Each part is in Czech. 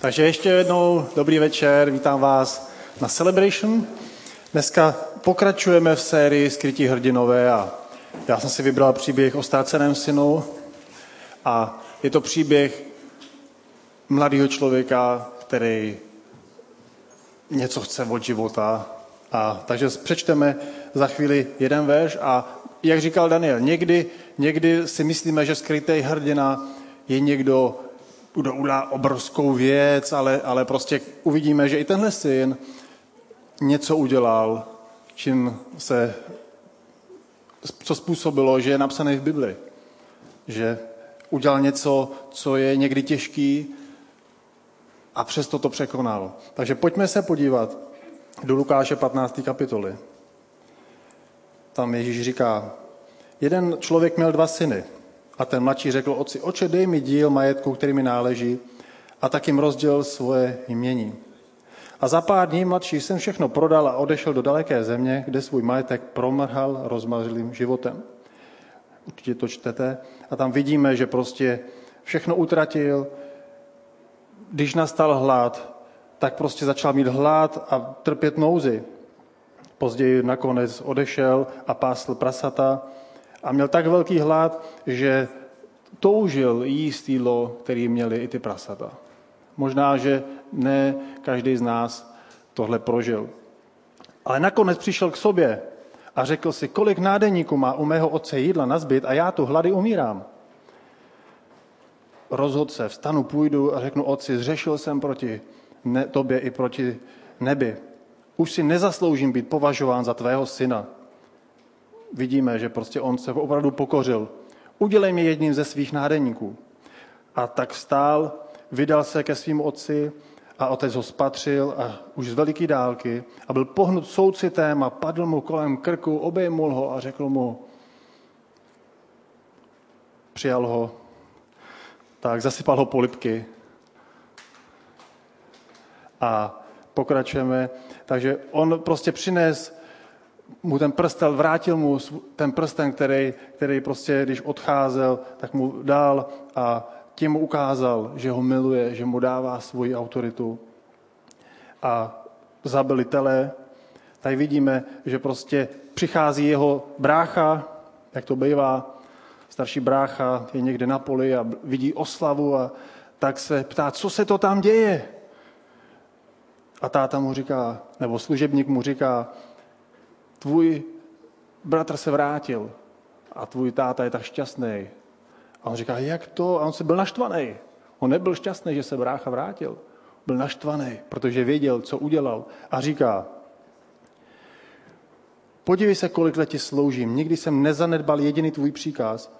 Takže ještě jednou dobrý večer, vítám vás na Celebration. Dneska pokračujeme v sérii Skrytí hrdinové a já jsem si vybral příběh o ztraceném synu a je to příběh mladého člověka, který něco chce od života. A, takže přečteme za chvíli jeden verš a jak říkal Daniel, někdy, někdy si myslíme, že skrytý hrdina je někdo, kdo udělá obrovskou věc, ale, ale prostě uvidíme, že i tenhle syn něco udělal, čím se, co způsobilo, že je napsané v Bibli. Že udělal něco, co je někdy těžký a přesto to překonal. Takže pojďme se podívat do Lukáše 15. kapitoly. Tam Ježíš říká, jeden člověk měl dva syny. A ten mladší řekl otci, oče, dej mi díl majetku, který mi náleží, a tak jim rozdělil svoje jmění. A za pár dní mladší syn všechno prodal a odešel do daleké země, kde svůj majetek promrhal rozmařilým životem. Určitě to čtete. A tam vidíme, že prostě všechno utratil. Když nastal hlad, tak prostě začal mít hlad a trpět nouzy. Později nakonec odešel a pásl prasata a měl tak velký hlad, že toužil jíst jídlo, který měli i ty prasata. Možná, že ne každý z nás tohle prožil. Ale nakonec přišel k sobě a řekl si, kolik nádeníků má u mého otce jídla na zbyt a já tu hlady umírám. Rozhodl se, vstanu, půjdu a řeknu otci, zřešil jsem proti ne, tobě i proti nebi. Už si nezasloužím být považován za tvého syna vidíme, že prostě on se opravdu pokořil. Udělej mi jedním ze svých nádeníků. A tak vstál, vydal se ke svým otci a otec ho spatřil a už z veliký dálky a byl pohnut soucitem a padl mu kolem krku, obejmul ho a řekl mu, přijal ho, tak zasypal ho polipky a pokračujeme. Takže on prostě přines mu ten prstel, vrátil mu ten prsten, který, který prostě, když odcházel, tak mu dal a tím mu ukázal, že ho miluje, že mu dává svoji autoritu. A zabili tele. Tady vidíme, že prostě přichází jeho brácha, jak to bývá, starší brácha je někde na poli a vidí oslavu a tak se ptá, co se to tam děje? A táta mu říká, nebo služebník mu říká, tvůj bratr se vrátil a tvůj táta je tak šťastný. A on říká, jak to? A on se byl naštvaný. On nebyl šťastný, že se brácha vrátil. Byl naštvaný, protože věděl, co udělal. A říká, podívej se, kolik let ti sloužím. Nikdy jsem nezanedbal jediný tvůj příkaz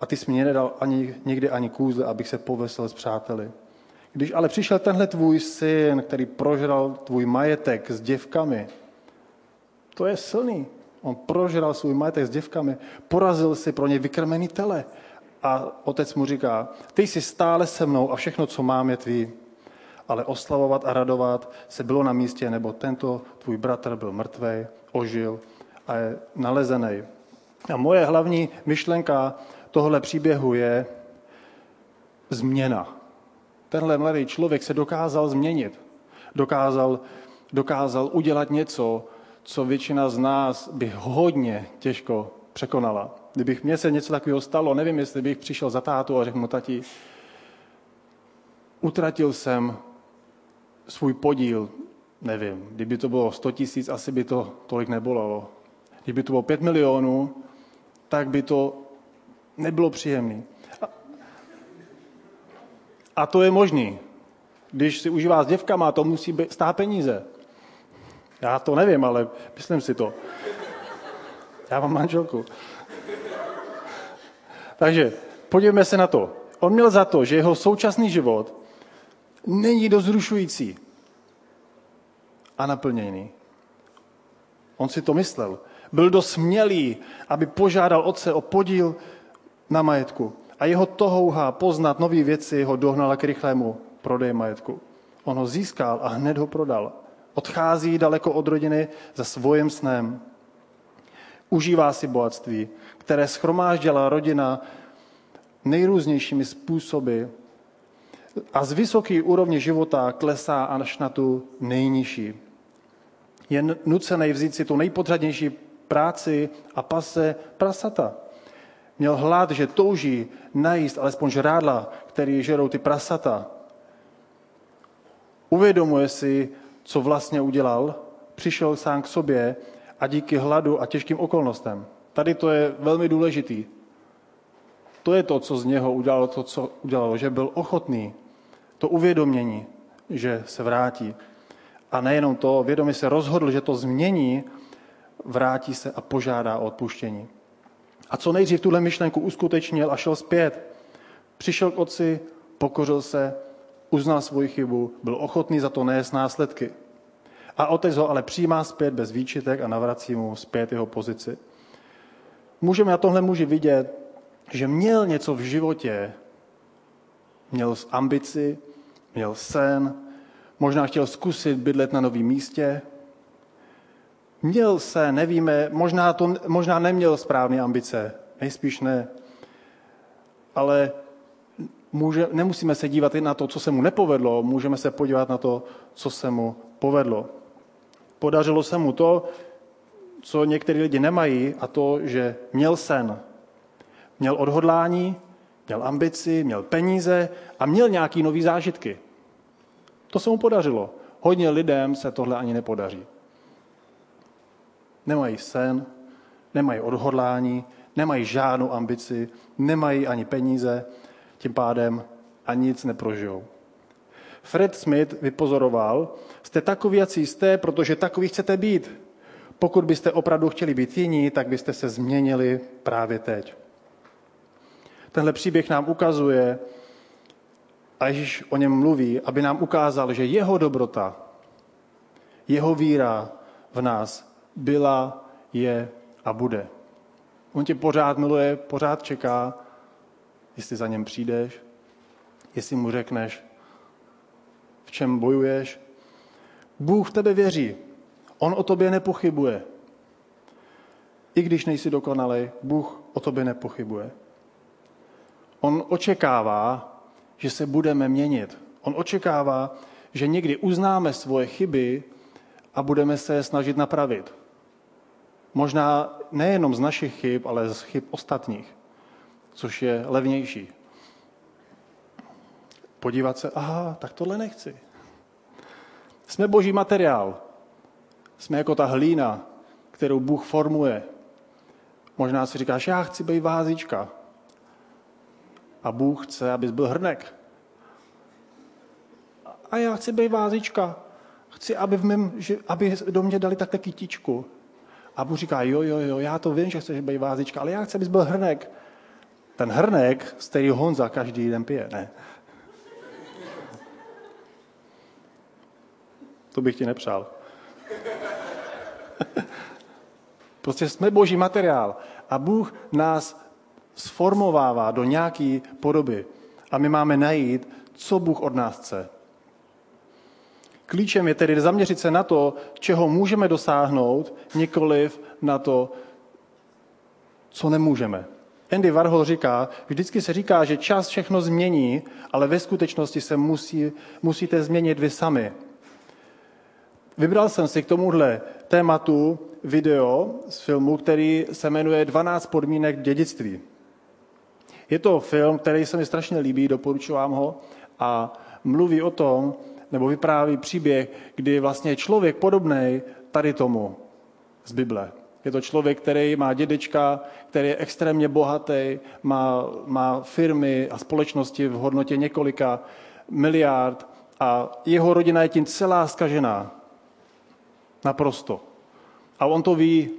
a ty jsi mi nedal ani, nikdy ani kůzle, abych se povesel s přáteli. Když ale přišel tenhle tvůj syn, který prožral tvůj majetek s děvkami, to je silný. On prožral svůj majetek s děvkami, porazil si pro ně vykrmený tele. A otec mu říká, ty jsi stále se mnou a všechno, co mám, je tvý. Ale oslavovat a radovat se bylo na místě, nebo tento tvůj bratr byl mrtvý, ožil a je nalezený. A moje hlavní myšlenka tohle příběhu je změna. Tenhle mladý člověk se dokázal změnit. Dokázal, dokázal udělat něco, co většina z nás by hodně těžko překonala. Kdybych mě se něco takového stalo, nevím, jestli bych přišel za tátu a řekl mu, tati, utratil jsem svůj podíl, nevím, kdyby to bylo 100 tisíc, asi by to tolik nebolelo. Kdyby to bylo 5 milionů, tak by to nebylo příjemné. A, to je možný. Když si užívá s děvkama, to musí být, stát peníze. Já to nevím, ale myslím si to. Já mám manželku. Takže podívejme se na to. On měl za to, že jeho současný život není dost zrušující a naplněný. On si to myslel. Byl dost smělý, aby požádal otce o podíl na majetku. A jeho tohouha poznat nové věci ho dohnala k rychlému prodeji majetku. On ho získal a hned ho prodal. Odchází daleko od rodiny za svým snem. Užívá si bohatství, které schromáždila rodina nejrůznějšími způsoby. a z vysoké úrovně života klesá až na tu nejnižší. Je nucený vzít si tu nejpodřadnější práci a pase prasata. Měl hlad, že touží najíst alespoň žrádla, který žerou ty prasata. Uvědomuje si, co vlastně udělal, přišel sám k sobě a díky hladu a těžkým okolnostem. Tady to je velmi důležitý. To je to, co z něho udělalo to, co udělalo, že byl ochotný to uvědomění, že se vrátí. A nejenom to, vědomě se rozhodl, že to změní, vrátí se a požádá o odpuštění. A co nejdřív tuhle myšlenku uskutečnil a šel zpět. Přišel k otci, pokořil se, uznal svoji chybu, byl ochotný za to nést následky. A otec ho ale přijímá zpět bez výčitek a navrací mu zpět jeho pozici. Můžeme na tomhle muži vidět, že měl něco v životě, měl ambici, měl sen, možná chtěl zkusit bydlet na novém místě, Měl se, nevíme, možná, to, možná neměl správné ambice, nejspíš ne. Ale může, nemusíme se dívat i na to, co se mu nepovedlo, můžeme se podívat na to, co se mu povedlo. Podařilo se mu to, co některý lidi nemají, a to, že měl sen. Měl odhodlání, měl ambici, měl peníze a měl nějaký nový zážitky. To se mu podařilo. Hodně lidem se tohle ani nepodaří. Nemají sen, nemají odhodlání, nemají žádnou ambici, nemají ani peníze, tím pádem a nic neprožijou. Fred Smith vypozoroval, jste takový, jak jste, protože takový chcete být. Pokud byste opravdu chtěli být jiní, tak byste se změnili právě teď. Tenhle příběh nám ukazuje, a Ježíš o něm mluví, aby nám ukázal, že jeho dobrota, jeho víra v nás byla, je a bude. On tě pořád miluje, pořád čeká, jestli za něm přijdeš, jestli mu řekneš, v čem bojuješ. Bůh v tebe věří. On o tobě nepochybuje. I když nejsi dokonalý, Bůh o tobě nepochybuje. On očekává, že se budeme měnit. On očekává, že někdy uznáme svoje chyby a budeme se snažit napravit. Možná nejenom z našich chyb, ale z chyb ostatních, což je levnější. Podívat se, aha, tak tohle nechci. Jsme boží materiál. Jsme jako ta hlína, kterou Bůh formuje. Možná si říkáš, já chci být vázička. A Bůh chce, abys byl hrnek. A já chci být vázička. Chci, aby, v mém, aby do mě dali tak kytičku. A Bůh říká, jo, jo, jo, já to vím, že chceš být vázička, ale já chci, abys byl hrnek. Ten hrnek, z který Honza každý den pije, ne? To bych ti nepřál. prostě jsme boží materiál. A Bůh nás sformovává do nějaké podoby. A my máme najít, co Bůh od nás chce. Klíčem je tedy zaměřit se na to, čeho můžeme dosáhnout, nikoliv na to, co nemůžeme. Andy Warhol říká, vždycky se říká, že čas všechno změní, ale ve skutečnosti se musí, musíte změnit vy sami. Vybral jsem si k tomuhle tématu video z filmu, který se jmenuje 12 podmínek dědictví. Je to film, který se mi strašně líbí, doporučuji ho a mluví o tom, nebo vypráví příběh, kdy vlastně člověk podobný tady tomu z Bible. Je to člověk, který má dědečka, který je extrémně bohatý, má, má firmy a společnosti v hodnotě několika miliard a jeho rodina je tím celá skažená. Naprosto. A on to ví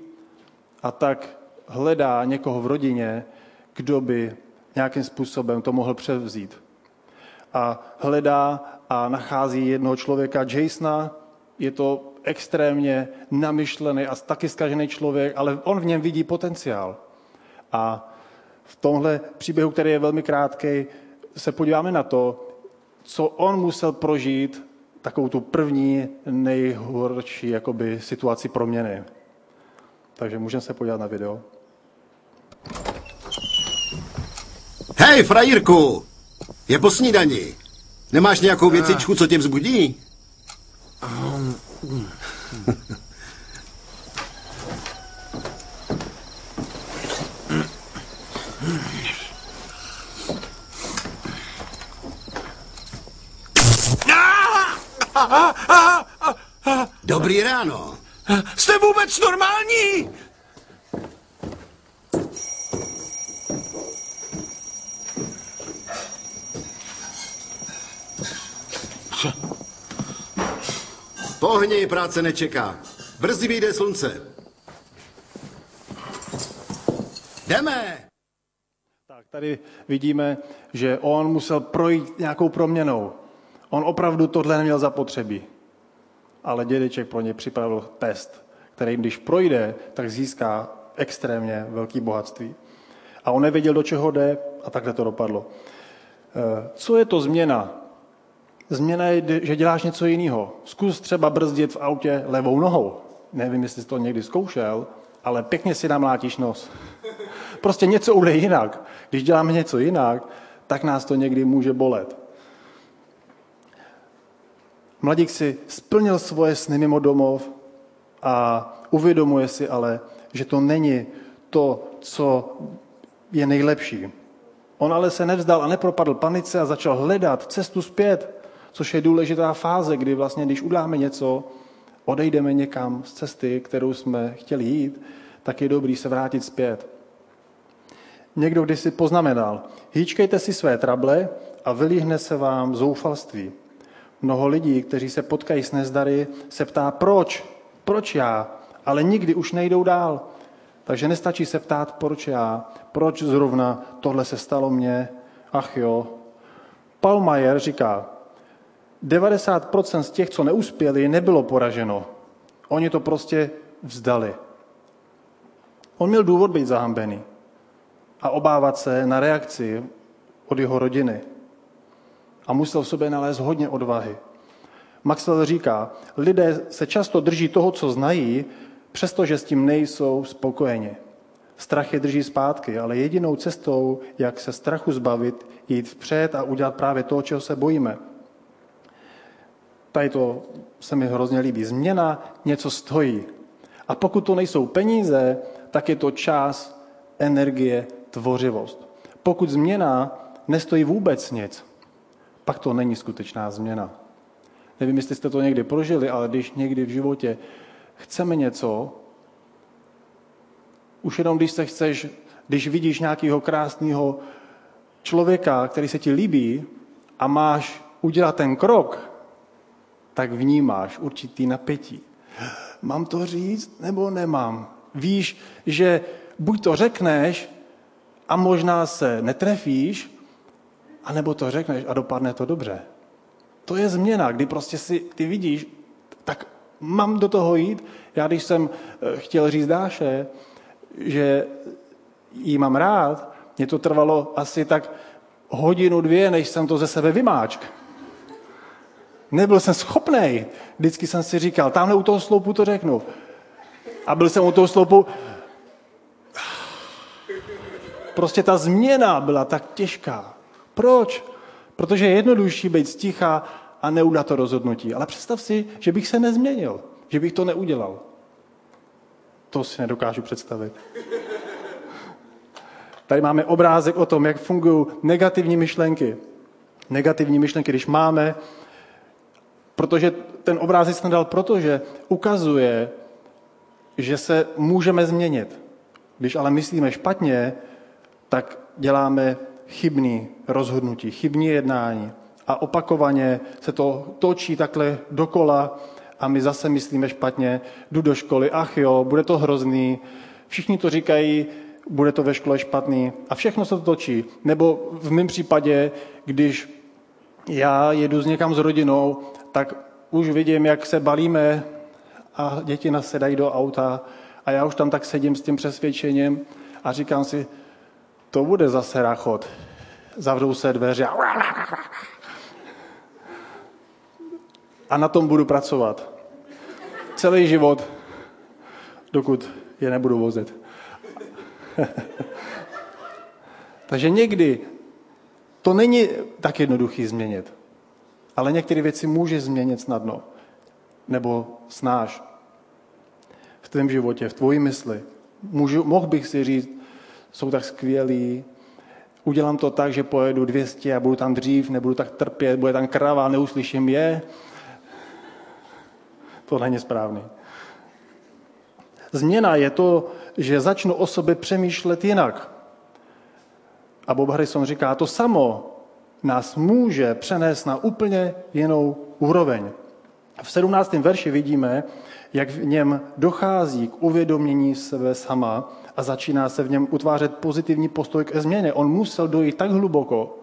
a tak hledá někoho v rodině, kdo by nějakým způsobem to mohl převzít. A hledá a nachází jednoho člověka, Jasona, je to extrémně namyšlený a taky zkažený člověk, ale on v něm vidí potenciál. A v tomhle příběhu, který je velmi krátký, se podíváme na to, co on musel prožít, takovou tu první nejhorší jakoby, situaci proměny. Takže můžeme se podívat na video. Hej, frajírku! Je po snídani. Nemáš nějakou věcičku, co tě vzbudí? Dobrý ráno. Jste vůbec normální? Pohni, práce nečeká. Brzy vyjde slunce. Jdeme! Tak tady vidíme, že on musel projít nějakou proměnou. On opravdu tohle neměl zapotřebí. Ale dědeček pro ně připravil test, který když projde, tak získá extrémně velký bohatství. A on nevěděl, do čeho jde a takhle to dopadlo. Eh, co je to změna? Změna je, že děláš něco jiného. Zkus třeba brzdit v autě levou nohou. Nevím, jestli jsi to někdy zkoušel, ale pěkně si namlátíš nos. Prostě něco bude jinak. Když děláme něco jinak, tak nás to někdy může bolet. Mladík si splnil svoje sny mimo domov a uvědomuje si ale, že to není to, co je nejlepší. On ale se nevzdal a nepropadl panice a začal hledat cestu zpět, což je důležitá fáze, kdy vlastně, když uděláme něco, odejdeme někam z cesty, kterou jsme chtěli jít, tak je dobrý se vrátit zpět. Někdo kdysi poznamenal, hýčkejte si své trable a vylíhne se vám zoufalství. Mnoho lidí, kteří se potkají s nezdary, se ptá, proč? Proč já? Ale nikdy už nejdou dál. Takže nestačí se ptát, proč já? Proč zrovna tohle se stalo mně? Ach jo. Paul Mayer říká, 90% z těch, co neuspěli, nebylo poraženo. Oni to prostě vzdali. On měl důvod být zahambený a obávat se na reakci od jeho rodiny. A musel v sobě nalézt hodně odvahy. Maxwell říká, lidé se často drží toho, co znají, přestože s tím nejsou spokojeni. Strach je drží zpátky, ale jedinou cestou, jak se strachu zbavit, je jít vpřed a udělat právě to, čeho se bojíme. Tady to se mi hrozně líbí. Změna něco stojí. A pokud to nejsou peníze, tak je to čas, energie, tvořivost. Pokud změna nestojí vůbec nic, pak to není skutečná změna. Nevím, jestli jste to někdy prožili, ale když někdy v životě chceme něco, už jenom když se chceš, když vidíš nějakého krásného člověka, který se ti líbí a máš udělat ten krok, tak vnímáš určitý napětí. Mám to říct nebo nemám? Víš, že buď to řekneš a možná se netrefíš, anebo to řekneš a dopadne to dobře. To je změna, kdy prostě si ty vidíš, tak mám do toho jít. Já když jsem eh, chtěl říct Dáše, že jí mám rád, mě to trvalo asi tak hodinu, dvě, než jsem to ze sebe vymáčk. Nebyl jsem schopný. Vždycky jsem si říkal, tamhle u toho sloupu to řeknu. A byl jsem u toho sloupu. Prostě ta změna byla tak těžká. Proč? Protože je jednodušší být sticha a neudat to rozhodnutí. Ale představ si, že bych se nezměnil, že bych to neudělal. To si nedokážu představit. Tady máme obrázek o tom, jak fungují negativní myšlenky. Negativní myšlenky, když máme Protože ten obrázek jsem dal protože ukazuje, že se můžeme změnit. Když ale myslíme špatně, tak děláme chybný rozhodnutí, chybní jednání. A opakovaně se to točí takhle dokola a my zase myslíme špatně, jdu do školy, ach jo, bude to hrozný, všichni to říkají, bude to ve škole špatný a všechno se to točí. Nebo v mém případě, když já jedu s někam s rodinou tak už vidím, jak se balíme a děti nasedají do auta a já už tam tak sedím s tím přesvědčením a říkám si, to bude zase rachot. Zavřou se dveře a... a na tom budu pracovat. Celý život, dokud je nebudu vozit. Takže někdy to není tak jednoduchý změnit. Ale některé věci může změnit snadno. Nebo snáš. V tvém životě, v tvojí mysli. Můžu, mohl bych si říct, jsou tak skvělí, udělám to tak, že pojedu 200 a budu tam dřív, nebudu tak trpět, bude tam krava, neuslyším je. To není správný. Změna je to, že začnu o sobě přemýšlet jinak. A Bob Harrison říká, to samo nás může přenést na úplně jinou úroveň. V 17. verši vidíme, jak v něm dochází k uvědomění sebe sama a začíná se v něm utvářet pozitivní postoj k změně. On musel dojít tak hluboko,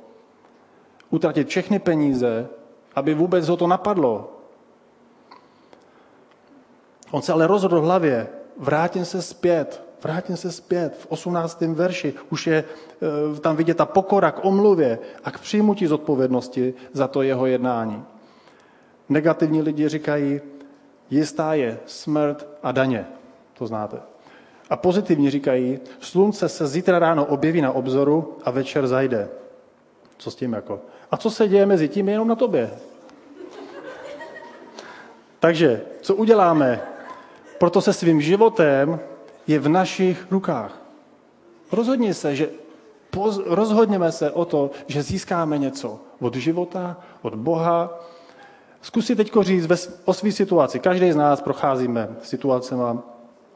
utratit všechny peníze, aby vůbec ho to napadlo. On se ale rozhodl v hlavě, vrátím se zpět, vrátím se zpět. V 18. verši už je e, tam vidět ta pokora k omluvě a k přijmutí zodpovědnosti za to jeho jednání. Negativní lidi říkají, jistá je smrt a daně. To znáte. A pozitivní říkají, slunce se zítra ráno objeví na obzoru a večer zajde. Co s tím jako? A co se děje mezi tím, je jenom na tobě. Takže, co uděláme? Proto se svým životem je v našich rukách. Rozhodni se, že poz, rozhodněme se o to, že získáme něco od života, od Boha. Zkus si teď říct ve, o své situaci. Každý z nás procházíme situacemi.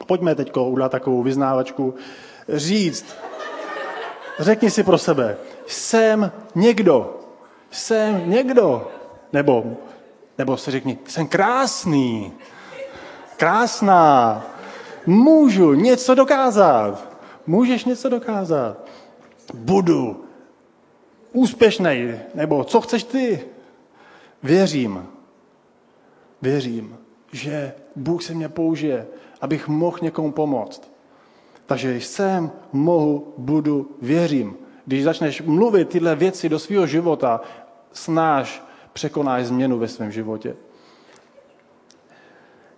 Pojďme teď udělat takovou vyznávačku. Říct, řekni si pro sebe, jsem někdo, jsem někdo. Nebo, nebo se řekni, jsem krásný, krásná, můžu něco dokázat. Můžeš něco dokázat. Budu úspěšný, nebo co chceš ty. Věřím, věřím, že Bůh se mě použije, abych mohl někomu pomoct. Takže jsem, mohu, budu, věřím. Když začneš mluvit tyhle věci do svého života, snáš, překonáš změnu ve svém životě.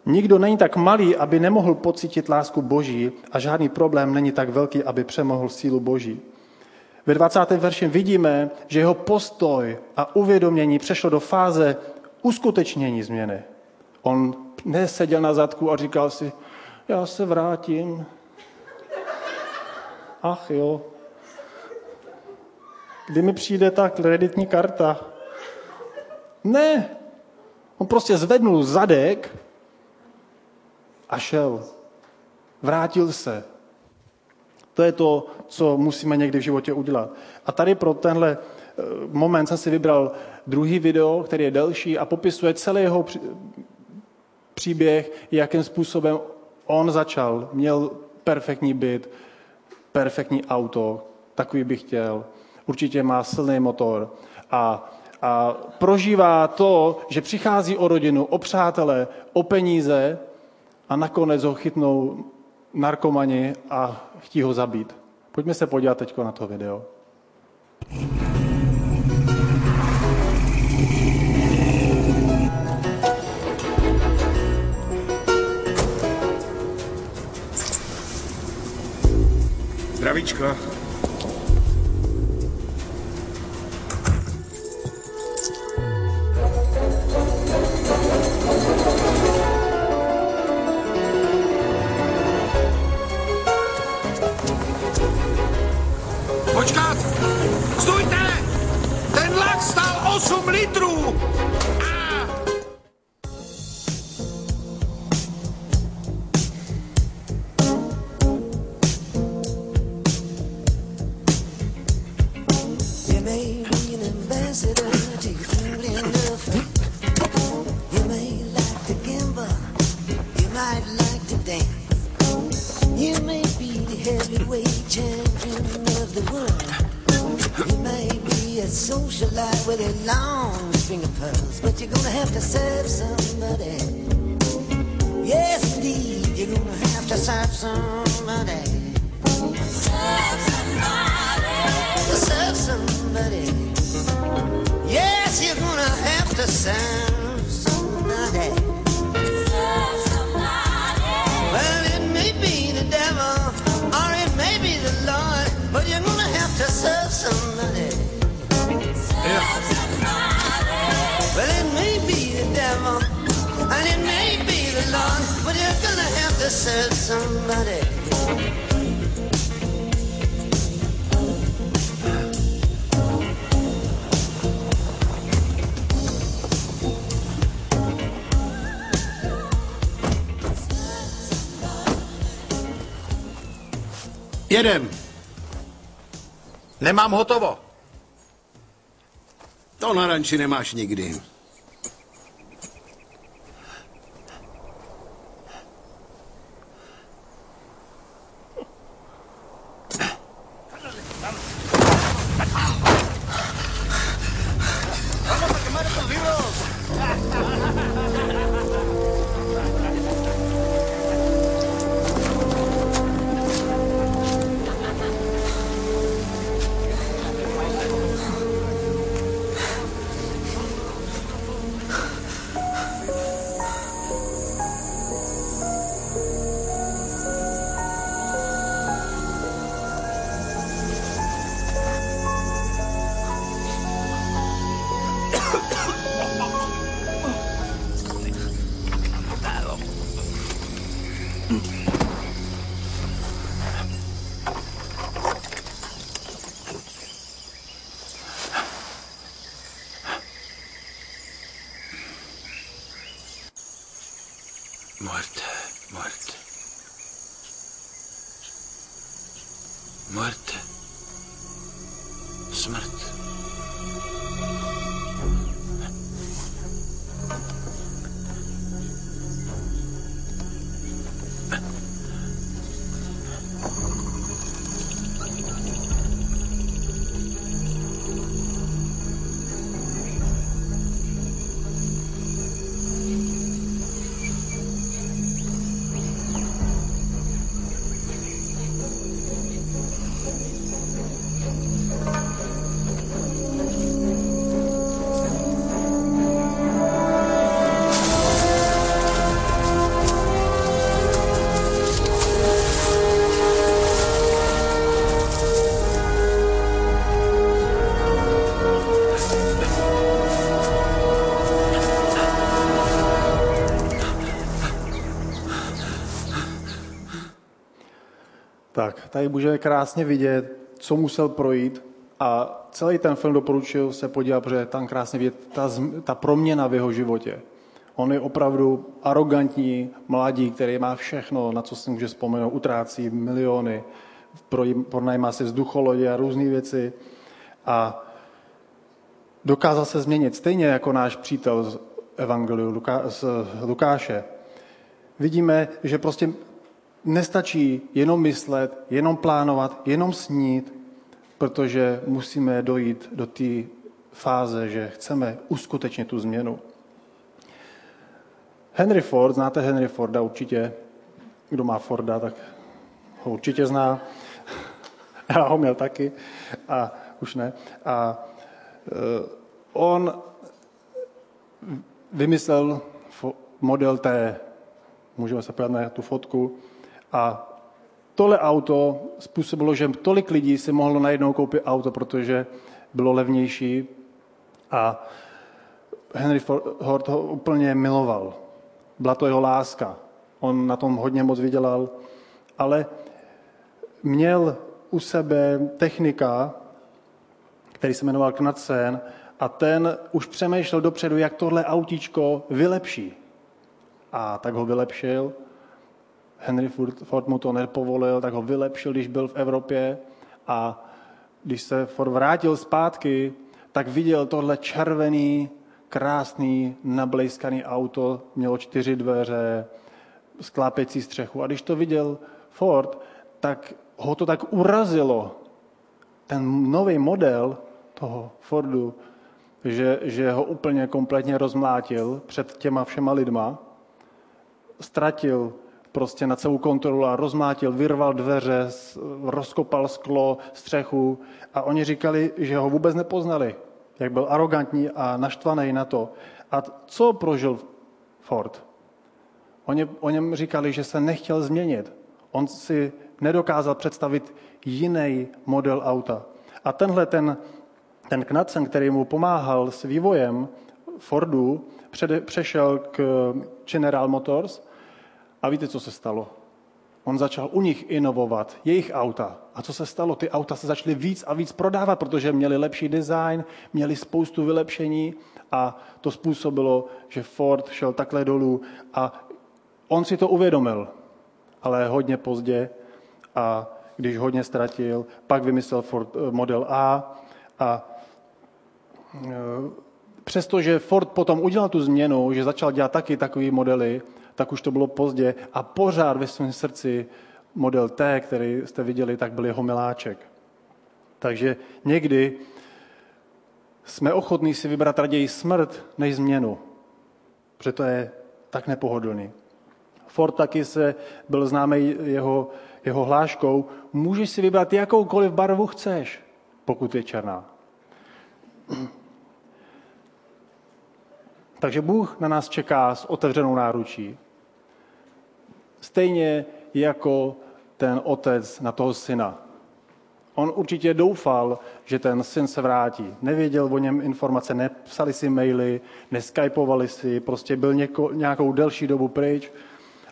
Nikdo není tak malý, aby nemohl pocítit lásku Boží a žádný problém není tak velký, aby přemohl sílu Boží. Ve 20. verši vidíme, že jeho postoj a uvědomění přešlo do fáze uskutečnění změny. On neseděl na zadku a říkal si, já se vrátím. Ach jo. Kdy mi přijde ta kreditní karta? Ne. On prostě zvednul zadek a šel. Vrátil se. To je to, co musíme někdy v životě udělat. A tady pro tenhle eh, moment jsem si vybral druhý video, který je delší a popisuje celý jeho příběh, jakým způsobem on začal. Měl perfektní byt, perfektní auto, takový bych chtěl. Určitě má silný motor a, a prožívá to, že přichází o rodinu, o přátele, o peníze a nakonec ho chytnou narkomani a chtí ho zabít. Pojďme se podívat teď na to video. Zdravíčko. consumo litro to serve somebody. Jedem. Nemám hotovo. To na ranči nemáš nikdy. Tady můžeme krásně vidět, co musel projít a celý ten film doporučil se podívat, protože tam krásně vidět ta, ta proměna v jeho životě. On je opravdu arrogantní mladí, který má všechno, na co si může vzpomenout, utrácí miliony, pro- pronajímá si vzducholodě a různé věci a dokázal se změnit, stejně jako náš přítel z Evangeliu Luka, z Lukáše. Vidíme, že prostě nestačí jenom myslet, jenom plánovat, jenom snít, protože musíme dojít do té fáze, že chceme uskutečnit tu změnu. Henry Ford, znáte Henry Forda určitě, kdo má Forda, tak ho určitě zná. Já ho měl taky a už ne. A uh, on vymyslel model T. Můžeme se podívat na tu fotku. A tohle auto způsobilo, že tolik lidí si mohlo najednou koupit auto, protože bylo levnější a Henry Ford ho úplně miloval. Byla to jeho láska. On na tom hodně moc vydělal, ale měl u sebe technika, který se jmenoval Knudsen, a ten už přemýšlel dopředu, jak tohle autíčko vylepší. A tak ho vylepšil. Henry Ford, mu to nepovolil, tak ho vylepšil, když byl v Evropě. A když se Ford vrátil zpátky, tak viděl tohle červený, krásný, nablejskaný auto, mělo čtyři dveře, sklápěcí střechu. A když to viděl Ford, tak ho to tak urazilo, ten nový model toho Fordu, že, že ho úplně kompletně rozmlátil před těma všema lidma, ztratil prostě na celou kontrolu a rozmlátil, vyrval dveře, rozkopal sklo, střechu a oni říkali, že ho vůbec nepoznali, jak byl arrogantní a naštvaný na to. A co prožil Ford? Oni o něm říkali, že se nechtěl změnit. On si nedokázal představit jiný model auta. A tenhle ten, ten Knudsen, který mu pomáhal s vývojem Fordu, přešel k General Motors A víte, co se stalo? On začal u nich inovovat jejich auta. A co se stalo? Ty auta se začaly víc a víc prodávat, protože měli lepší design, měli spoustu vylepšení a to způsobilo, že Ford šel takhle dolů a on si to uvědomil, ale hodně pozdě a když hodně ztratil, pak vymyslel Ford eh, Model A a eh, přestože Ford potom udělal tu změnu, že začal dělat taky takové modely, tak už to bylo pozdě a pořád ve svém srdci model T, který jste viděli, tak byl jeho miláček. Takže někdy jsme ochotní si vybrat raději smrt než změnu, protože to je tak nepohodlný. Ford taky se byl známý jeho, jeho hláškou, můžeš si vybrat jakoukoliv barvu chceš, pokud je černá. Takže Bůh na nás čeká s otevřenou náručí. Stejně jako ten otec na toho syna. On určitě doufal, že ten syn se vrátí. Nevěděl o něm informace, nepsali si maily, neskypovali si, prostě byl něko, nějakou delší dobu pryč.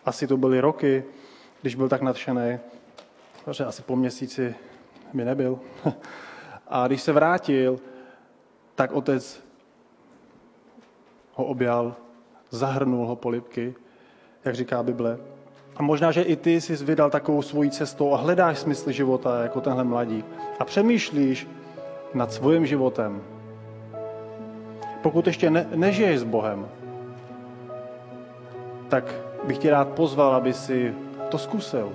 Asi to byly roky, když byl tak nadšený. Takže asi po měsíci by nebyl. A když se vrátil, tak otec ho objal, zahrnul ho polipky, jak říká Bible. A možná, že i ty jsi vydal takovou svojí cestou a hledáš smysl života jako tenhle mladík. A přemýšlíš nad svým životem. Pokud ještě ne, nežiješ s Bohem, tak bych tě rád pozval, aby si to zkusil.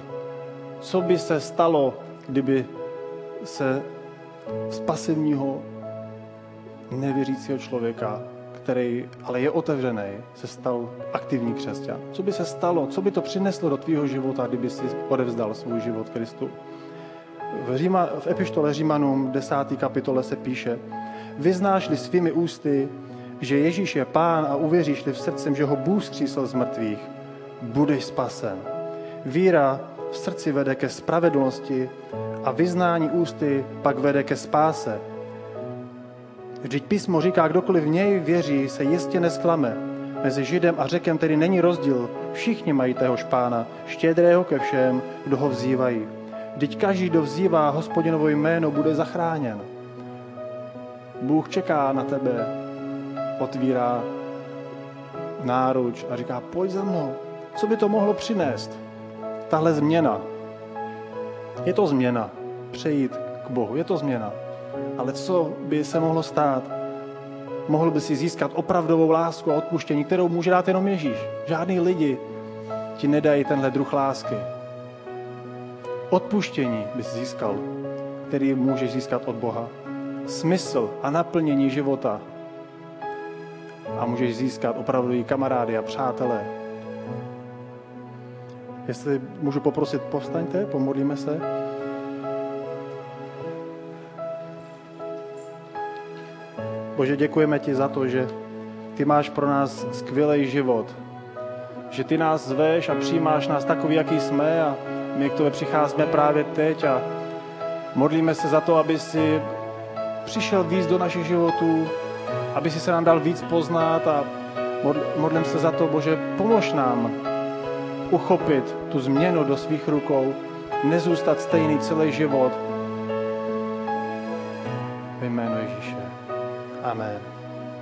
Co by se stalo, kdyby se z pasivního nevěřícího člověka který ale je otevřený, se stal aktivní křesťan. Co by se stalo, co by to přineslo do tvýho života, kdyby si odevzdal svůj život Kristu? V, Říma, v epištole Římanům 10. kapitole se píše, vyznáš-li svými ústy, že Ježíš je pán a uvěříš-li v srdcem, že ho Bůh zkřísil z mrtvých, budeš spasen. Víra v srdci vede ke spravedlnosti a vyznání ústy pak vede ke spáse. Vždyť písmo říká, kdokoliv v něj věří, se jistě nesklame. Mezi Židem a Řekem tedy není rozdíl. Všichni mají téhož pána, štědrého ke všem, kdo ho vzývají. Vždyť každý, kdo vzývá hospodinovo jméno, bude zachráněn. Bůh čeká na tebe, otvírá náruč a říká, pojď za mnou. Co by to mohlo přinést? Tahle změna. Je to změna. Přejít k Bohu. Je to změna. Ale co by se mohlo stát? Mohl by si získat opravdovou lásku a odpuštění, kterou může dát jenom Ježíš. Žádný lidi ti nedají tenhle druh lásky. Odpuštění bys získal, který můžeš získat od Boha. Smysl a naplnění života. A můžeš získat opravdový kamarády a přátelé. Jestli můžu poprosit, povstaňte, pomodlíme se. Bože, děkujeme ti za to, že ty máš pro nás skvělý život. Že ty nás zveš a přijímáš nás takový, jaký jsme a my k tobě přicházíme právě teď a modlíme se za to, aby si přišel víc do našich životů, aby si se nám dal víc poznat a modlím se za to, Bože, pomož nám uchopit tu změnu do svých rukou, nezůstat stejný celý život. 他们